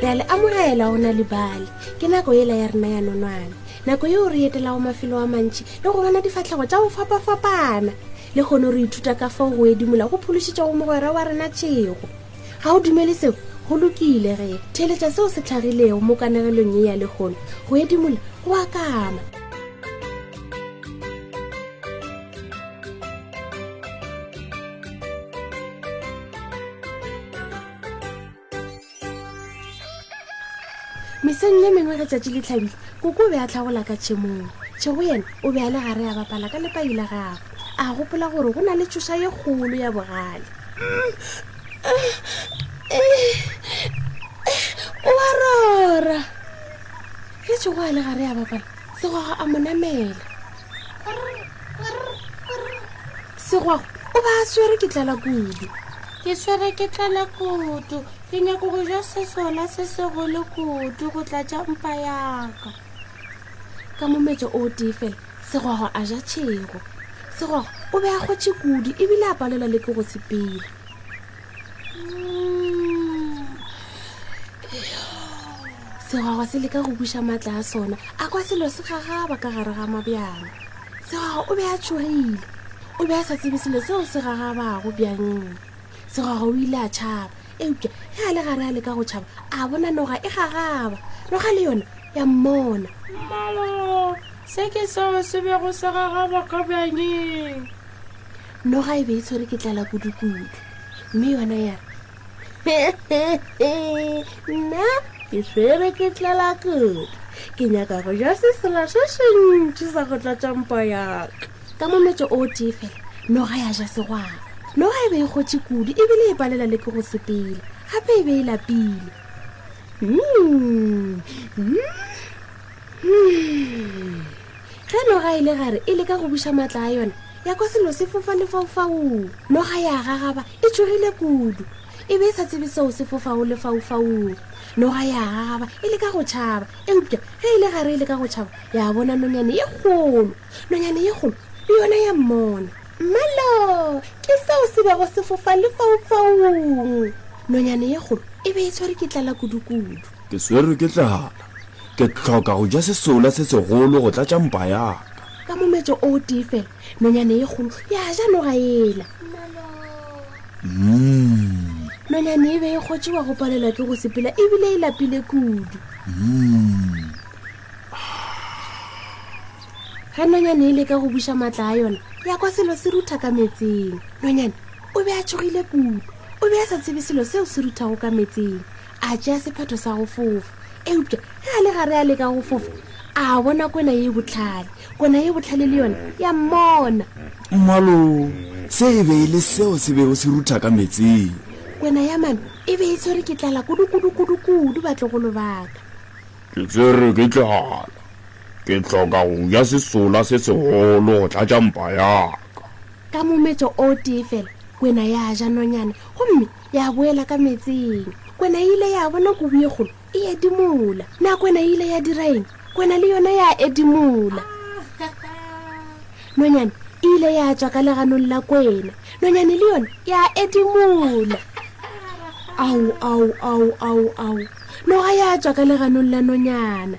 re a le amogela go na lebale ke nako ela ya rena ya nonwane nako yeo re etelago mafelo a mantši le go bona difatlhego tša go fapafapana le kgone re ithuta ka fao go edimola go phološitša go mogwera wa rena tšego ga o dumele seo go lokile ge theeletša seo se tlhagilego mo kanegelong ye ya lekgono go edimola go akama meseng ye mengwe ge tšatši le tlhabile koko o be a tlhagola ka tšhemong tšhego yena o be a le gare a bapala ka lepai la gagwe a gopola gore go na le tšhoša ye kgolo ya bogale oa rora e tšhogo a le gare ya bapala segwago a mo namela segwago o ba a swere ke tlala kudu ke swere ke tlala kudu ke nyako go ja se sona se segolo kudu go tlatša mpa yaka ka mometso o tee fela segwago a ja tšhego segwago o be a kgotšhe kudu ebile a palelwa le ke go sepela segwagwa se leka go buša maatla a sona a kwa selo se gagaba ka gare ga mabjana segwagwa o be a tšhogile o be a sa tsebe selo seo se gagabago bjangeng segwagwa o ile a tšhaba eupša ge a le gare a leka go tšhaba a bona noga e gagaba noga le yona ya mmona mmalo se ke seo se bego se gagaba ka bjangeng noga e be e tshwere ke tlala kudukudu mme yona ya nna ke tshwere ke tlala kudu ke nyaka go ja sesela se sentši sa go tlatša mpa yaka ka mometso o tee fela noga ya ja segwaba noga e be e kgotše kudu ebile e palela le ke go sepele gape e be e lapile mm. mm. mm. ge noga e le gare e le ka go buša maatla a yona ya kwa selo se fofa lefaufaung noga ya gagaba e tšogile kudu e be e sa tsebe seo se fofago lefaufaung noga ya gagaba e le ka go tšhaba eupša ge e le gare e le ka go tšhaba ya bona nonyane ye kgolo nonyane ye kgolo le yona ya mmona mmalo ke seo se bego se fofa lefaufaung nonyane ye kgolo e be e tshware ke tlala kudukudu ke swerwe ke tlala ke tlhoka go ja sesola se segolo go tlatša mpa yaka ka mometso o tee fela nonyane e kgolo ya ja no ga ela mm. nonyane e be e kgotšewa go palelwa ke go sepela ebile e lapile kudu mm. ge nonyane e le ka go buša maatla a yona ya kwa selo se rutha ka metseng nonyane o be a tshogile kudu o be a sa tsebe selo seo se ruthago ka metseng a tšea sephetho sa go fofa eupša ge a le gare a leka go fofa a bona kwena ye botlhale kwena ye botlhale le yone ya mmona mmalo se e be e le seo se bego se rutha ka metseng kwena ya mane e be e tshwere ke tlala kudukudukudukudu batlogolo baka ke tsere ke tlala ke tlhoka go ja sesola se segolo go tlatša mpa yaka ka mometso o tee fela kwena ya ja nonyane gomme ya boela ka metseng kwena e ile ya bona kobu e kgolo e edimola na kwena e ile ya dira eng kwena le yona ya edimola nonyane e ile ya tswa ka leganong la kwena nonyane le yone ya edimola ao ao ao ao ao noga ya tswa ka leganong la nonyana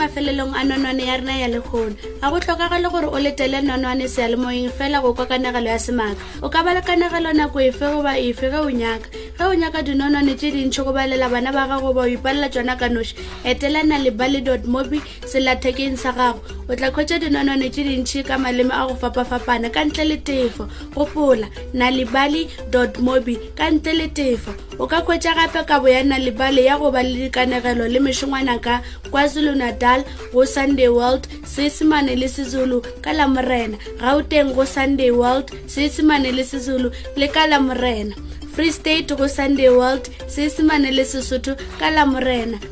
mafelelong a nonwane ya rena ya lekgono ga go tlhokagale gore o letele nonwane sealemoyeng fela go kwa kanegelo ya semaka o ka ba le kanegelo nako efe goba efe ge o nyaka ge o nyaka dinonwane tse dintšhi go balela bana ba gago ba o ipalela tsona ka noši etelana lebale dot mobi sellathekeng sa gago o tla khwetsa dinonone tse dintšhi ka maleme a go fapafapana ka ntle le tefo gopola nalibali mobi ka ntle le tefo o ka khwetsa gape kabo ya nalibali ya go ba le dikanegelo le mešongwana ka kwazulu natal go sunday world seesemane le sezulu ka la morena gauteng go sunday world seesemane le sezulu le ka la morena free state go sunday world seesemane le sesotho ka la morena